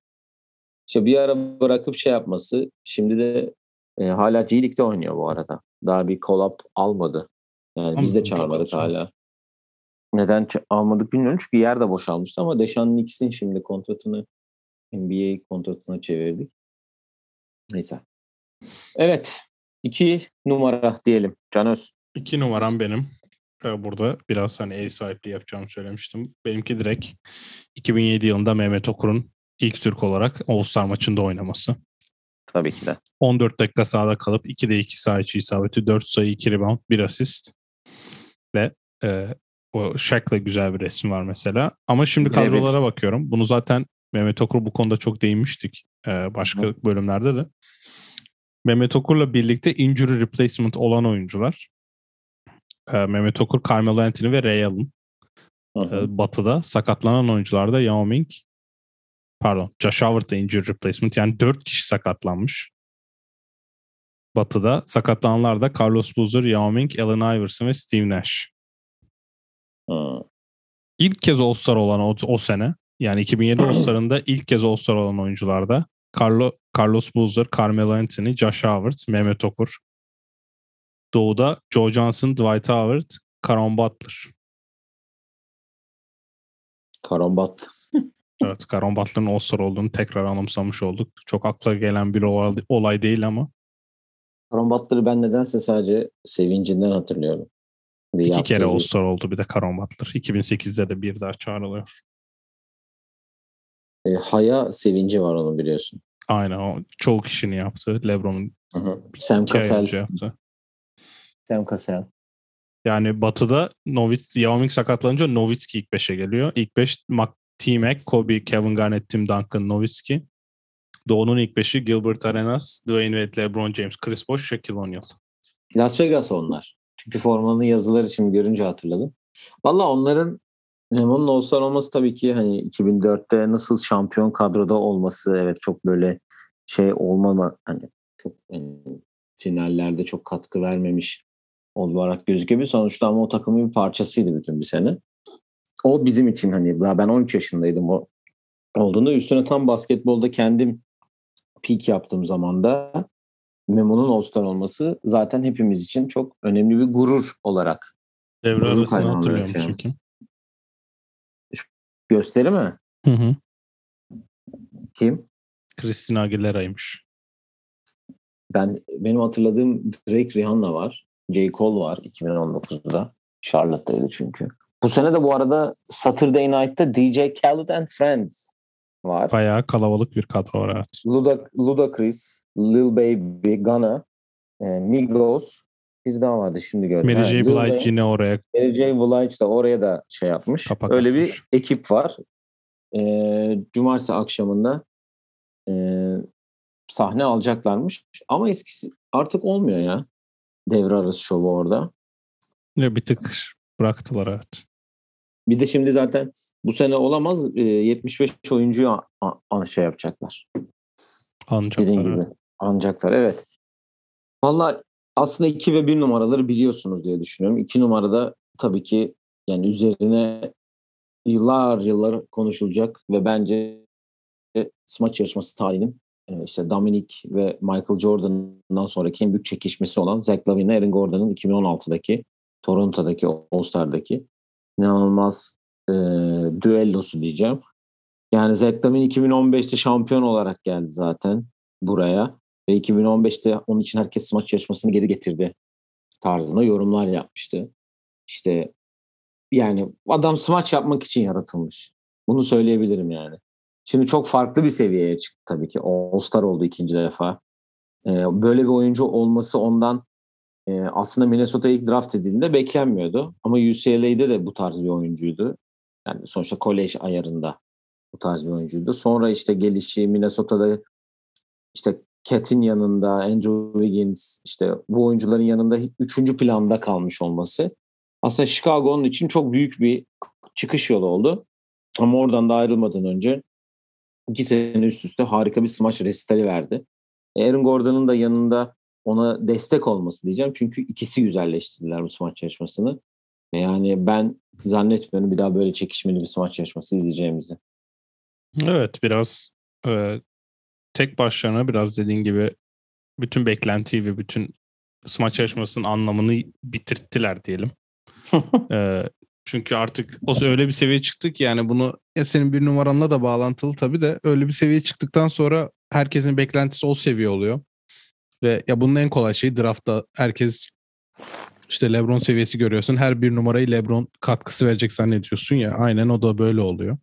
Speaker 1: İşte bir ara bırakıp şey yapması. Şimdi de e, hala G League'de oynuyor bu arada. Daha bir collab almadı. Yani Ama biz de çağırmadık hala. Neden almadık bilmiyorum çünkü yer de boşalmıştı ama Deşan Nix'in şimdi kontratını NBA kontratına çevirdik. Neyse. Evet. iki numara diyelim. Canöz.
Speaker 2: İki numaram benim. Ee, burada biraz hani ev sahipliği yapacağımı söylemiştim. Benimki direkt 2007 yılında Mehmet Okur'un ilk Türk olarak All-Star maçında oynaması.
Speaker 1: Tabii ki de.
Speaker 2: 14 dakika sahada kalıp 2'de 2 saha içi isabeti, 4 sayı, 2 rebound, 1 asist. Ve e, o Shaq'la güzel bir resim var mesela. Ama şimdi kadrolara evet. bakıyorum. Bunu zaten Mehmet Okur bu konuda çok değinmiştik. E, başka Hı. bölümlerde de. Mehmet Okur'la birlikte injury replacement olan oyuncular. E, Mehmet Okur, Carmelo Anthony ve Ray Allen. E, batı'da sakatlanan oyuncular da Yao Ming, pardon Josh Howard da injury replacement. Yani 4 kişi sakatlanmış. Batı'da sakatlananlar da Carlos Boozer, Yao Ming, Allen Iverson ve Steve Nash. Hmm. İlk kez All-Star olan o, o sene yani 2007 All-Star'ında ilk kez All-Star olan oyuncularda Carlo, Carlos Boozer, Carmelo Anthony, Josh Howard, Mehmet Okur. Doğu'da Joe Johnson, Dwight Howard, Caron Butler.
Speaker 1: Caron Butler.
Speaker 2: evet, Caron Butler'ın All-Star olduğunu tekrar anımsamış olduk. Çok akla gelen bir olay değil ama.
Speaker 1: Caron Butler'ı ben nedense sadece sevincinden hatırlıyorum.
Speaker 2: İki kere All-Star oldu bir de Caron Butler. 2008'de de bir daha çağrılıyor.
Speaker 1: E, Haya sevinci var onu biliyorsun.
Speaker 2: Aynen o çoğu kişinin yaptı. Lebron'un
Speaker 1: Sam Cassell yaptı. Sam Cassell.
Speaker 2: Yani Batı'da Novitz, Yao Ming sakatlanınca Nowitzki ilk 5'e geliyor. İlk 5 T-Mac, Kobe, Kevin Garnett, Tim Duncan, Nowitzki. Doğu'nun ilk 5'i Gilbert Arenas, Dwayne Wade, LeBron James, Chris Bosh, Shaquille O'Neal.
Speaker 1: Las Vegas onlar. Çünkü formanın yazıları şimdi görünce hatırladım. Valla onların Lemon'un All-Star olması tabii ki hani 2004'te nasıl şampiyon kadroda olması evet çok böyle şey olmama hani çok yani, finallerde çok katkı vermemiş olarak gözükebilir. Sonuçta ama o takımın bir parçasıydı bütün bir sene. O bizim için hani daha ben 13 yaşındaydım o olduğunda üstüne tam basketbolda kendim peak yaptığım zaman da Memo'nun All-Star olması zaten hepimiz için çok önemli bir gurur olarak.
Speaker 2: Devre arasını hatırlıyor musun kim?
Speaker 1: Gösteri mi?
Speaker 2: Hı hı.
Speaker 1: Kim?
Speaker 2: Christina Aguilera'ymış.
Speaker 1: Ben benim hatırladığım Drake Rihanna var. J. Cole var 2019'da. Charlotte'daydı çünkü. Bu sene de bu arada Saturday Night'ta DJ Khaled and Friends var.
Speaker 2: Bayağı kalabalık bir kadro var evet.
Speaker 1: Luda, Ludacris, Lil Baby, Gunna, e, Migos, bir daha vardı şimdi gördüm.
Speaker 2: Mary J. Blige yine oraya
Speaker 1: Mary J. Blige de oraya da şey yapmış.
Speaker 2: Kapak
Speaker 1: Öyle
Speaker 2: atmış.
Speaker 1: bir ekip var. Ee, cumartesi akşamında e, sahne alacaklarmış. Ama eskisi artık olmuyor ya. Devre arası şovu orada.
Speaker 2: Ya bir tık bıraktılar evet.
Speaker 1: Bir de şimdi zaten bu sene olamaz. e, 75 oyuncuyu a- a- a- şey yapacaklar.
Speaker 2: Ancaklar.
Speaker 1: Dediğin gibi. Ancaklar evet. Valla aslında 2 ve 1 numaraları biliyorsunuz diye düşünüyorum. 2 numarada tabii ki yani üzerine yıllar yıllar konuşulacak ve bence smaç yarışması tarihinin e, işte Dominic ve Michael Jordan'dan sonraki en büyük çekişmesi olan Zach Lavine ile Aaron Gordon'ın 2016'daki Toronto'daki All-Star'daki inanılmaz e, düellosu diyeceğim. Yani Zach Lavine 2015'te şampiyon olarak geldi zaten buraya ve 2015'te onun için herkes smaç yarışmasını geri getirdi tarzında yorumlar yapmıştı. İşte yani adam smaç yapmak için yaratılmış. Bunu söyleyebilirim yani. Şimdi çok farklı bir seviyeye çıktı tabii ki. All-Star oldu ikinci defa. Ee, böyle bir oyuncu olması ondan e, aslında Minnesota ilk draft edildiğinde beklenmiyordu. Ama UCLA'de de bu tarz bir oyuncuydu. Yani sonuçta kolej ayarında bu tarz bir oyuncuydu. Sonra işte gelişi Minnesota'da işte Cat'in yanında Andrew Wiggins işte bu oyuncuların yanında üçüncü planda kalmış olması aslında Chicago'nun için çok büyük bir çıkış yolu oldu. Ama oradan da ayrılmadan önce iki sene üst üste harika bir smaç resitali verdi. Aaron Gordon'un da yanında ona destek olması diyeceğim. Çünkü ikisi güzelleştirdiler bu smaç yarışmasını. Ve Yani ben zannetmiyorum bir daha böyle çekişmeli bir smaç yarışması izleyeceğimizi.
Speaker 2: Evet biraz e, tek başlarına biraz dediğin gibi bütün beklentiyi ve bütün smaç yarışmasının anlamını bitirttiler diyelim. E, çünkü artık o öyle bir seviyeye çıktık ki yani bunu ya senin bir numaranla da bağlantılı tabii de öyle bir seviyeye çıktıktan sonra herkesin beklentisi o seviye oluyor. Ve ya bunun en kolay şeyi draftta herkes işte LeBron seviyesi görüyorsun. Her bir numarayı LeBron katkısı verecek zannediyorsun ya. Aynen o da böyle oluyor.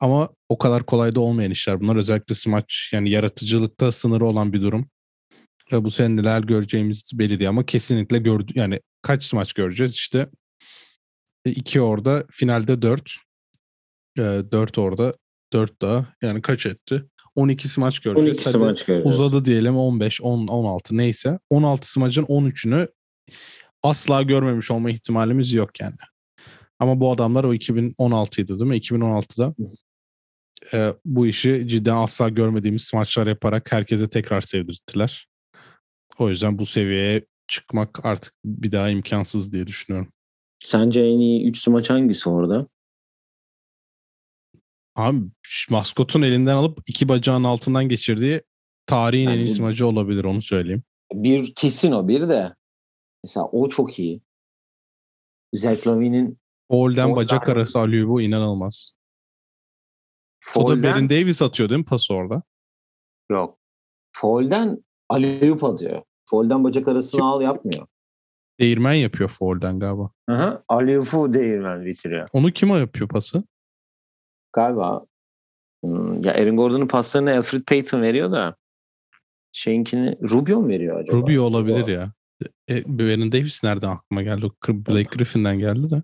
Speaker 2: Ama o kadar kolay da olmayan işler bunlar. Özellikle smaç yani yaratıcılıkta sınırı olan bir durum. Ve bu sene neler göreceğimiz belli değil ama kesinlikle gördü yani kaç smaç göreceğiz işte e, iki orada finalde dört e, dört orada dört daha yani kaç etti 12 smaç göreceğiz
Speaker 1: 12
Speaker 2: Hadi
Speaker 1: smaç göreceğiz.
Speaker 2: uzadı diyelim 15 10 16 neyse 16 smacın 13'ünü asla görmemiş olma ihtimalimiz yok yani ama bu adamlar o 2016'ydı değil mi 2016'da e, bu işi cidden asla görmediğimiz smaçlar yaparak herkese tekrar sevdirttiler. O yüzden bu seviyeye çıkmak artık bir daha imkansız diye düşünüyorum.
Speaker 1: Sence en iyi 3 smaç hangisi orada?
Speaker 2: Abi maskotun elinden alıp iki bacağın altından geçirdiği tarihin en
Speaker 1: Yani
Speaker 2: iyi
Speaker 1: bu-
Speaker 2: smacı olabilir onu söyleyeyim.
Speaker 1: Bir kesin o bir de. Mesela o çok iyi. Zach Lavine'in
Speaker 2: Foul'den
Speaker 1: Foul
Speaker 2: bacak arası alıyor bu inanılmaz. O da
Speaker 1: foul'den
Speaker 2: Baron Davis atıyor değil mi pası orada?
Speaker 1: yok. Foul'den alley-oop atıyor. Foul'den bacak arasını al yapmıyor.
Speaker 2: Değirmen yapıyor foul'den galiba.
Speaker 1: Hı hı. Alley-oop'u değirmen bitiriyor.
Speaker 2: Onu kime yapıyor pası?
Speaker 1: Galiba hmm, ya Aaron Gordon'un paslarını Alfred Payton veriyor da şeyinkini Rubio mu veriyor acaba?
Speaker 2: Rubio olabilir ya. E, Baron Davis nereden aklıma geldi? O Blake Griffin'den geldi de.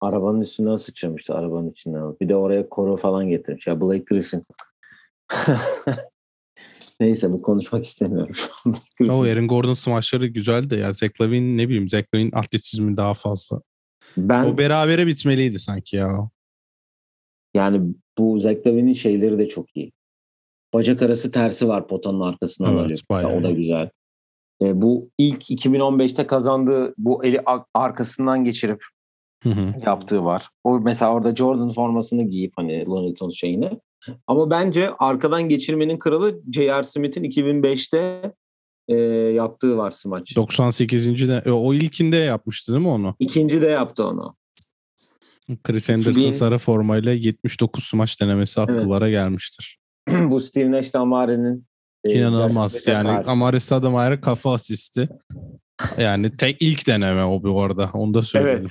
Speaker 1: Arabanın üstünden sıçramıştı arabanın içinden. Bir de oraya koro falan getirmiş. Ya Blake Griffin. Neyse bu konuşmak istemiyorum
Speaker 2: O Aaron Gordon smaçları güzeldi ya. Zach Lavine ne bileyim Zach Lavine atletizmi daha fazla.
Speaker 1: Ben
Speaker 2: O berabere bitmeliydi sanki ya.
Speaker 1: Yani bu Zach Lavine'in şeyleri de çok iyi. Bacak arası tersi var potanın arkasından
Speaker 2: Evet,
Speaker 1: alıyor. Mesela
Speaker 2: bayağı
Speaker 1: O da güzel. E, bu ilk 2015'te kazandığı bu eli arkasından geçirip
Speaker 2: Hı hı.
Speaker 1: yaptığı var. O mesela orada Jordan formasını giyip hani Tunes şeyini. Ama bence arkadan geçirmenin kralı J.R. Smith'in 2005'te e, yaptığı var smaç.
Speaker 2: 98. de e, o ilkinde yapmıştı değil mi onu?
Speaker 1: İkinci de yaptı onu.
Speaker 2: Chris Anderson
Speaker 1: 2000
Speaker 2: sarı formayla 79 smaç denemesi akıllara gelmiştir.
Speaker 1: bu Steve Nash Damare'nin e,
Speaker 2: İnanılmaz yani
Speaker 1: karşı.
Speaker 2: Amare Stoudemire'a kafa asisti. Yani tek ilk deneme o bu arada. Onu da söyledim.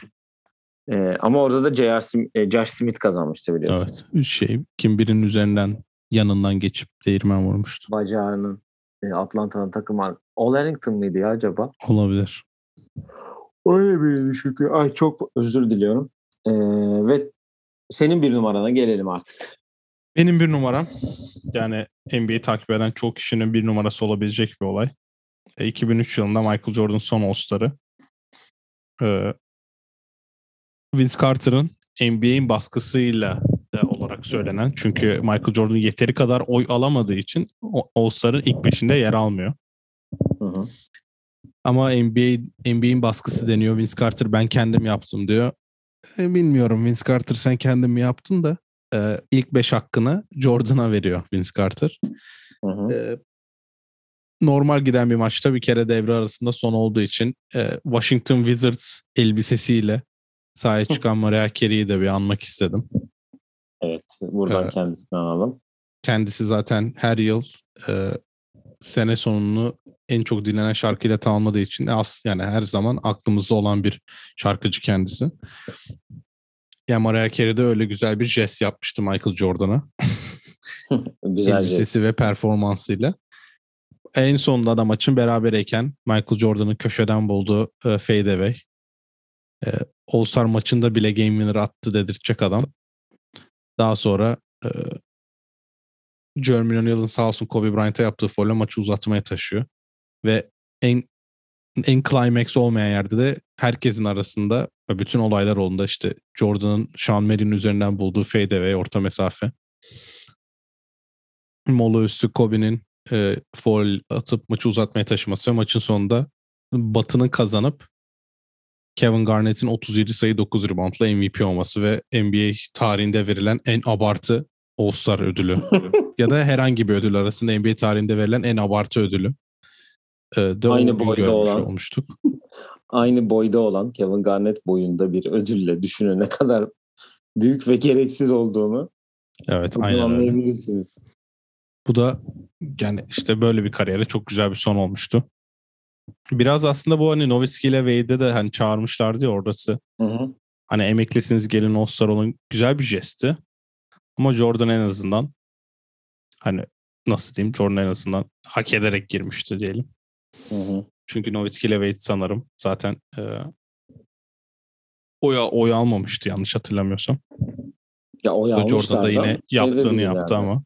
Speaker 1: Evet. E, ama orada da J.R. Smith, e, Josh Smith kazanmıştı biliyorsun.
Speaker 2: Evet. Üç şey kim birinin üzerinden yanından geçip değirmen vurmuştu.
Speaker 1: Bacağının e, Atlanta'nın takım ar- All Harrington mıydı ya acaba?
Speaker 2: Olabilir.
Speaker 1: Öyle bir çünkü. Ay çok özür diliyorum. Ee, ve senin bir numarana gelelim artık.
Speaker 2: Benim bir numaram yani NBA'yi takip eden çok kişinin bir numarası olabilecek bir olay. E, 2003 yılında Michael Jordan son All-Star'ı. E, Vince Carter'ın NBA'in baskısıyla da olarak söylenen. Çünkü Michael Jordan yeteri kadar oy alamadığı için All-Star'ın ilk beşinde yer almıyor.
Speaker 1: Hı hı.
Speaker 2: Ama NBA NBA'in baskısı deniyor. Vince Carter ben kendim yaptım diyor. E, bilmiyorum Vince Carter sen kendin mi yaptın da e, ilk beş hakkını Jordan'a veriyor Vince Carter.
Speaker 1: Hı hı.
Speaker 2: E, normal giden bir maçta bir kere devre arasında son olduğu için e, Washington Wizards elbisesiyle sahaya çıkan Mariah Carey'i de bir anmak istedim.
Speaker 1: Evet. Buradan
Speaker 2: Evet.
Speaker 1: kendisinden alalım.
Speaker 2: Kendisi zaten her yıl e, sene sonunu en çok dinlenen şarkıyla tamamladığı için as yani her zaman aklımızda olan bir şarkıcı kendisi. Ya Mariah Carey de öyle güzel bir jest yapmıştı Michael Jordan'a.
Speaker 1: Güzel
Speaker 2: elbisesi ve performansıyla. En sonunda da maçın berabereyken Michael Jordan'ın köşeden bulduğu e, fadeaway. E, All-Star maçında bile game winner attı dedirtecek adam. Daha sonra e, Jeremy O'Neal'ın sağ olsun Kobe Bryant'a yaptığı folle maçı uzatmaya taşıyor. Ve en en climax olmayan yerde de herkesin arasında ve bütün olaylar olduğunda işte Jordan'ın Sean Merri'nin üzerinden bulduğu fadeaway orta mesafe. Mola üstü Kobe'nin e, foul atıp maçı uzatmaya taşıması ve maçın sonunda Batı'nın kazanıp Kevin Garnett'in 37 sayı 9 reboundla MVP olması ve NBA tarihinde verilen en abartı All-Star ödülü. ya da herhangi bir ödül arasında NBA tarihinde verilen en abartı ödülü. E, de
Speaker 1: Aynı boyda olan.
Speaker 2: olmuştuk.
Speaker 1: Aynı boyda olan Kevin Garnett boyunda bir ödülle düşünün ne kadar büyük ve gereksiz olduğunu
Speaker 2: Evet aynen öyle.
Speaker 1: anlayabilirsiniz.
Speaker 2: Bu da yani işte böyle bir kariyere çok güzel bir son olmuştu. Biraz aslında bu hani Nowitzki ile Wade'de de hani çağırmışlardı ya orası.
Speaker 1: Hı hı.
Speaker 2: Hani emeklisiniz gelin All-Star olun güzel bir jestti. Ama Jordan en azından hani nasıl diyeyim Jordan en azından hak ederek girmişti diyelim.
Speaker 1: Hı hı.
Speaker 2: Çünkü Nowitzki ile Wade sanırım zaten e, oy, oy almamıştı yanlış hatırlamıyorsam.
Speaker 1: Ya o
Speaker 2: Jordan da yine
Speaker 1: ama
Speaker 2: yaptığını yaptı ama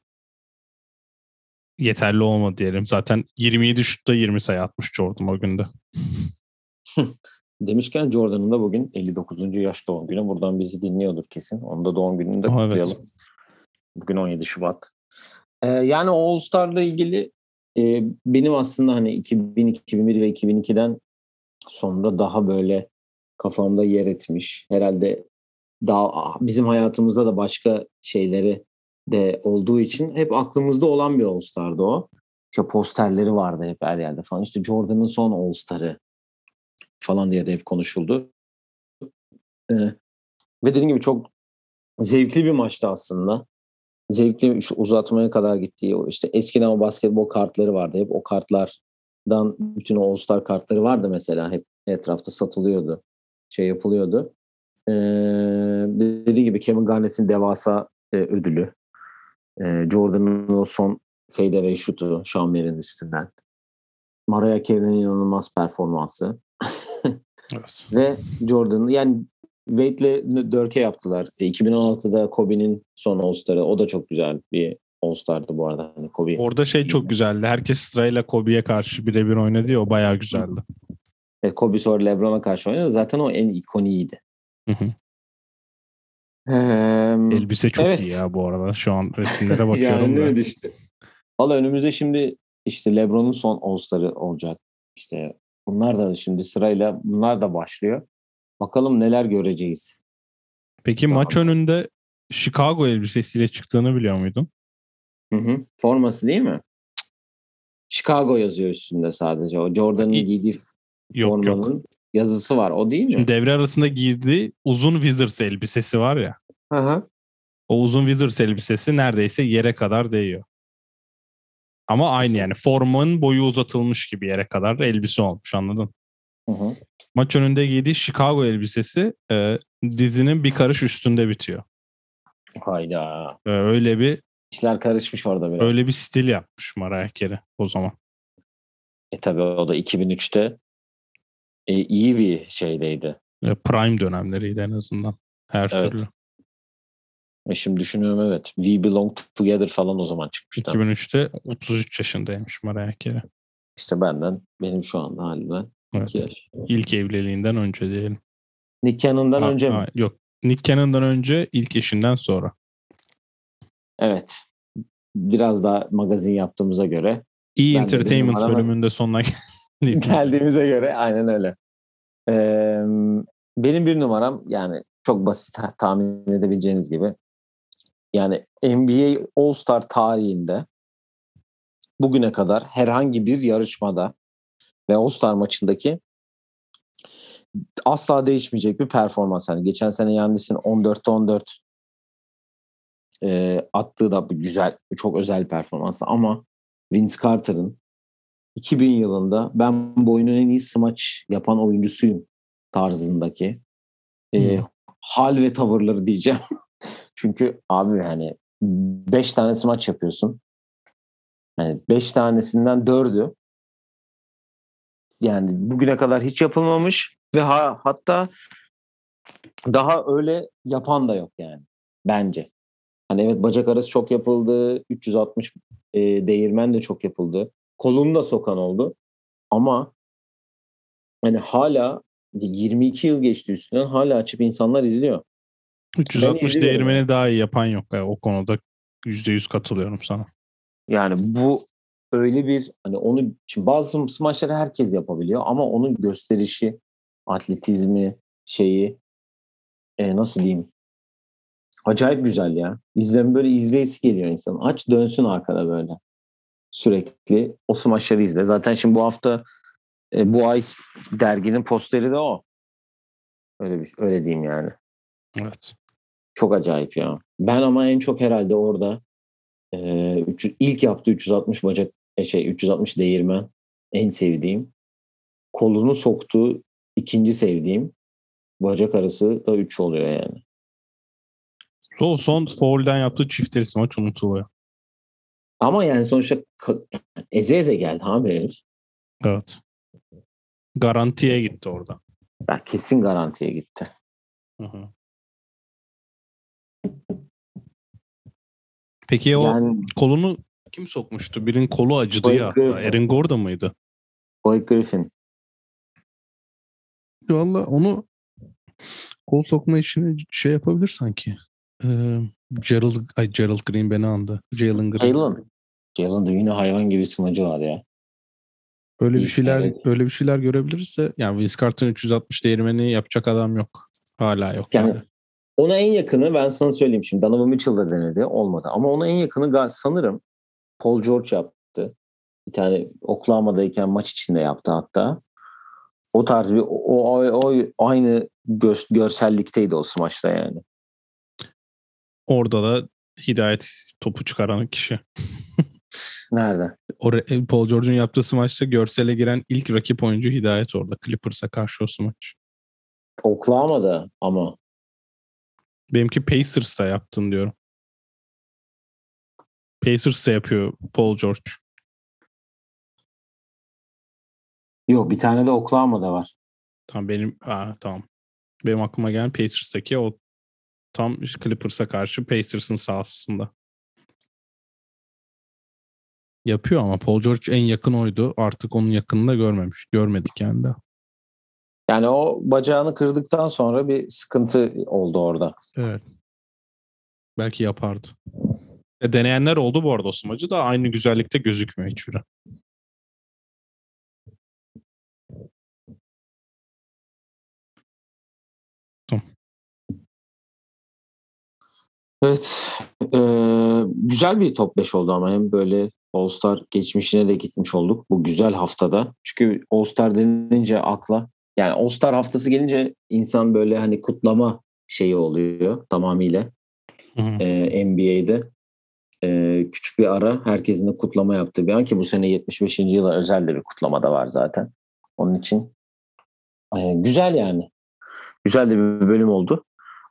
Speaker 2: yeterli olmadı diyelim. Zaten 27 şutta 20 sayı atmış Jordan o günde.
Speaker 1: Demişken Jordan'ın da bugün 59. yaş doğum günü. Buradan bizi dinliyordur kesin. Onun da doğum gününü de
Speaker 2: Aa, evet.
Speaker 1: kutlayalım. Bugün 17 Şubat. Ee, yani All Star'la ilgili e, benim aslında hani 2000, 2001 ve 2002'den sonra daha böyle kafamda yer etmiş. Herhalde daha ah, bizim hayatımızda da başka şeyleri de olduğu için hep aklımızda olan bir All Star'dı o. İşte posterleri vardı hep her yerde falan. İşte Jordan'ın son All Star'ı falan diye de hep konuşuldu. Ee, ve dediğim gibi çok zevkli bir maçtı aslında. Zevkli uzatmaya kadar gittiği işte eskiden o basketbol kartları vardı. Hep o kartlardan bütün o All-Star kartları vardı mesela. Hep etrafta satılıyordu. Şey yapılıyordu. Ee, dediği gibi Kevin Garnett'in devasa e, ödülü. Ee, Jordan'ın o son fadeaway şutu Sean Merri'nin üstünden. Mariah Carey'nin inanılmaz performansı.
Speaker 2: Evet.
Speaker 1: Ve Jordan'ın yani Wade'le Dörke yaptılar. E, 2016'da Kobe'nin son All-Star'ı. O da çok güzel bir All-Star'dı bu arada. Hani Kobe.
Speaker 2: Orada şey çok güzeldi. Herkes sırayla Kobe'ye karşı birebir oynadı ya o bayağı güzeldi.
Speaker 1: E, Kobe sonra LeBron'a karşı oynadı. Zaten o en ikoniğiydi.
Speaker 2: Hı hı.
Speaker 1: Eee,
Speaker 2: Elbise çok
Speaker 1: Evet.
Speaker 2: iyi ya bu arada. Şu an resimlere bakıyorum
Speaker 1: yani
Speaker 2: da.
Speaker 1: işte. Valla önümüzde şimdi işte LeBron'un son All-Star'ı olacak. İşte bunlar da şimdi sırayla bunlar da başlıyor. Bakalım neler göreceğiz.
Speaker 2: Peki
Speaker 1: Tamam.
Speaker 2: maç önünde Chicago elbisesiyle çıktığını biliyor muydun?
Speaker 1: Hı hı. Forması değil mi? Chicago yazıyor üstünde sadece. O Jordan'ın giydiği
Speaker 2: Yok yok.
Speaker 1: formanın yazısı var. O değil mi?
Speaker 2: Şimdi devre arasında giydiği uzun Wizards elbisesi var ya.
Speaker 1: Hı hı.
Speaker 2: O uzun Wizards elbisesi neredeyse yere kadar değiyor. Ama aynı yani formanın boyu uzatılmış gibi yere kadar elbise olmuş anladın?
Speaker 1: Hı hı.
Speaker 2: Maç önünde giydiği Chicago elbisesi e, dizinin bir karış üstünde bitiyor.
Speaker 1: Hayda.
Speaker 2: E, öyle bir
Speaker 1: İşler karışmış orada biraz.
Speaker 2: öyle bir stil yapmış Mariah Carey o zaman.
Speaker 1: E tabii o da 2003'te e, iyi bir şeydeydi.
Speaker 2: E, Prime dönemleriydi en azından. Her
Speaker 1: Evet.
Speaker 2: türlü.
Speaker 1: E şimdi düşünüyorum evet. We Belong Together falan o zaman çıkmıştı.
Speaker 2: 2003'te 33 yaşındaymış Mariah Carey.
Speaker 1: İşte benden, benim şu anda halimden
Speaker 2: Evet.
Speaker 1: 2 yaş.
Speaker 2: İlk evliliğinden önce diyelim.
Speaker 1: Nick Cannon'dan
Speaker 2: Ha-
Speaker 1: önce mi?
Speaker 2: ha, Yok. Nick Cannon'dan önce ilk eşinden sonra.
Speaker 1: Evet. Biraz daha magazin yaptığımıza göre bir
Speaker 2: Entertainment bölümünde sonuna
Speaker 1: geldiğimize göre aynen öyle. Ee, benim bir numaram yani çok basit ta- tahmin edebileceğiniz gibi yani NBA All-Star tarihinde bugüne kadar herhangi bir yarışmada ve All-Star maçındaki asla değişmeyecek bir performans. Hani geçen sene Yannis'in 14'te 14 e, attığı da bir güzel, çok özel bir performanstı ama Vince Carter'ın 2000 yılında ben bu oyunun en iyi smaç yapan oyuncusuyum tarzındaki e,
Speaker 2: Hmm.
Speaker 1: hal ve tavırları diyeceğim. Çünkü abi hani 5 tane smaç yapıyorsun. Yani 5 tanesinden 4'ü yani bugüne kadar hiç yapılmamış ve ha, hatta daha öyle yapan da yok yani bence. Hani evet bacak arası çok yapıldı. 360 e, değirmen de çok yapıldı. Kolunu da sokan oldu. Ama hani hala 22 yıl geçti üstünden hala açıp insanlar izliyor.
Speaker 2: 360
Speaker 1: izliyorum
Speaker 2: değirmeni daha iyi yapan yok. Yani o konuda %100 katılıyorum sana.
Speaker 1: Yani bu öyle bir hani onu şimdi bazı smaçları herkes yapabiliyor ama onun gösterişi, atletizmi, şeyi e, nasıl diyeyim? Acayip güzel ya. İzlem böyle izleyisi geliyor insan. Aç dönsün arkada böyle. Sürekli o smaçları izle. Zaten şimdi bu hafta e, bu ay derginin posteri de o. Öyle bir öyle diyeyim yani.
Speaker 2: Evet.
Speaker 1: Çok acayip ya. Ben ama en çok herhalde orada e, üç- ilk yaptığı 360 bacak e, şey 360 değirmen en sevdiğim. Kolunu soktuğu ikinci sevdiğim. Bacak arası da 3 oluyor yani.
Speaker 2: So, son foul'den yaptığı çift maç unutuluyor.
Speaker 1: Ama yani sonuçta eze eze geldi abi herif.
Speaker 2: Evet. Garantiye gitti orada.
Speaker 1: Ya kesin garantiye gitti.
Speaker 2: Hı hı. Peki o
Speaker 1: Yani
Speaker 2: kolunu kim sokmuştu? Birinin kolu acıdı
Speaker 1: Blake
Speaker 2: ya.
Speaker 1: Griffin.
Speaker 2: Aaron Gordon mıydı?
Speaker 1: Blake Griffin.
Speaker 3: Valla onu kol sokma işini şey yapabilir sanki. Ee, Gerald, ay Gerald Green beni andı. Jalen Green.
Speaker 1: Jalen. Jalen'da yine hayvan gibi smacı var ya.
Speaker 3: Öyle bir şeyler
Speaker 1: evet.
Speaker 3: öyle bir şeyler görebilirse
Speaker 2: Yani Vince Carter'ın 360 değirmeni yapacak adam yok. Hala yok.
Speaker 1: Yani
Speaker 2: Yani.
Speaker 1: Ona en yakını ben sana söyleyeyim şimdi. Donovan Mitchell da denedi. Olmadı. Ama ona en yakını gal- sanırım Paul George yaptı. Bir tane Oklahoma'dayken maç içinde yaptı hatta. O tarz bir o, o, o- aynı gö- görsellikteydi o smaçta yani.
Speaker 2: Orada da Hidayet topu çıkaran kişi.
Speaker 1: Nerede?
Speaker 2: O re- Paul George'un yaptığı smaçta görsele giren ilk rakip oyuncu Hidayet orada. Clippers'a karşı o smaç.
Speaker 1: Oklahoma'da ama.
Speaker 2: Benimki Pacers'ta yaptın diyorum. Pacers'ta yapıyor Paul George.
Speaker 1: Yok bir tane de Oklahoma'da var.
Speaker 2: Tamam benim aa, tamam. Benim aklıma gelen Pacers'taki o tam Clippers'a karşı Pacers'ın sahasında. Yapıyor ama Paul George en yakın oydu. Artık onun yakınını görmemiş. Görmedik yani de.
Speaker 1: Yani o bacağını kırdıktan sonra bir sıkıntı oldu orada.
Speaker 2: Evet. Belki yapardı. E, deneyenler oldu bu arada o smacı da aynı güzellikte gözükmüyor hiçbiri.
Speaker 1: Evet. eee, güzel bir top 5 oldu ama hem böyle All-Star geçmişine de gitmiş olduk bu güzel haftada. Çünkü All-Star denince akla yani All-Star haftası gelince insan böyle hani kutlama şeyi oluyor tamamıyla
Speaker 2: Hı hı.
Speaker 1: eee, NBA'de. Eee, küçük bir ara herkesin de kutlama yaptığı bir an ki bu sene 75. yıla özel de bir kutlama da var zaten. Onun için eee, güzel yani. Güzel de bir bölüm oldu.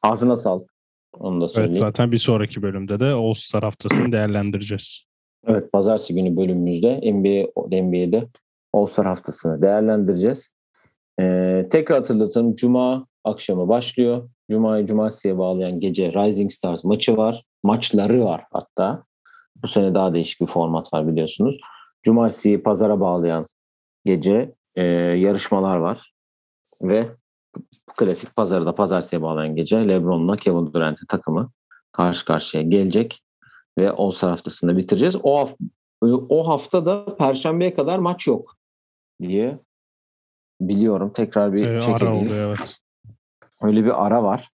Speaker 1: Ağzına sağlık. Onu da söyleyeyim.
Speaker 2: Evet zaten bir sonraki bölümde de All-Star haftasını değerlendireceğiz.
Speaker 1: Evet, pazartesi günü bölümümüzde NBA, NBA'de All-Star haftasını değerlendireceğiz. Ee, tekrar hatırlatalım. Cuma akşamı başlıyor. Cuma'yı cumartesiye bağlayan gece Rising Stars maçı var. Maçları var hatta. Bu sene daha değişik bir format var biliyorsunuz. Cumartesiyi pazara bağlayan gece e, yarışmalar var. Ve klasik pazarı da pazartesiye bağlayan gece LeBron'la Kevin Durant'in takımı karşı karşıya gelecek ve All-Star haftasında bitireceğiz. O, hafta, o hafta da Perşembe'ye kadar maç yok diye biliyorum. Tekrar bir
Speaker 2: Ee,
Speaker 1: check
Speaker 2: ara
Speaker 1: edeyim.
Speaker 2: oluyor evet.
Speaker 1: Öyle bir ara var.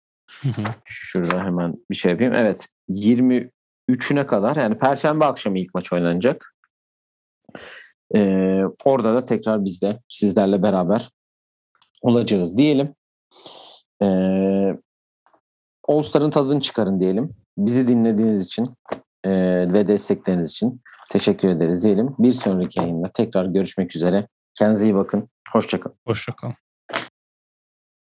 Speaker 1: Şurada hemen bir şey yapayım. Evet 23'üne kadar yani Perşembe akşamı ilk maç oynanacak. Ee, orada da tekrar biz de sizlerle beraber olacağız diyelim. Ee, All Star'ın tadını çıkarın diyelim. Bizi dinlediğiniz için e, ve destekleriniz için teşekkür ederiz diyelim. Bir sonraki yayında tekrar görüşmek üzere. Kendinize iyi bakın. Hoşçakalın.
Speaker 2: Hoşçakalın.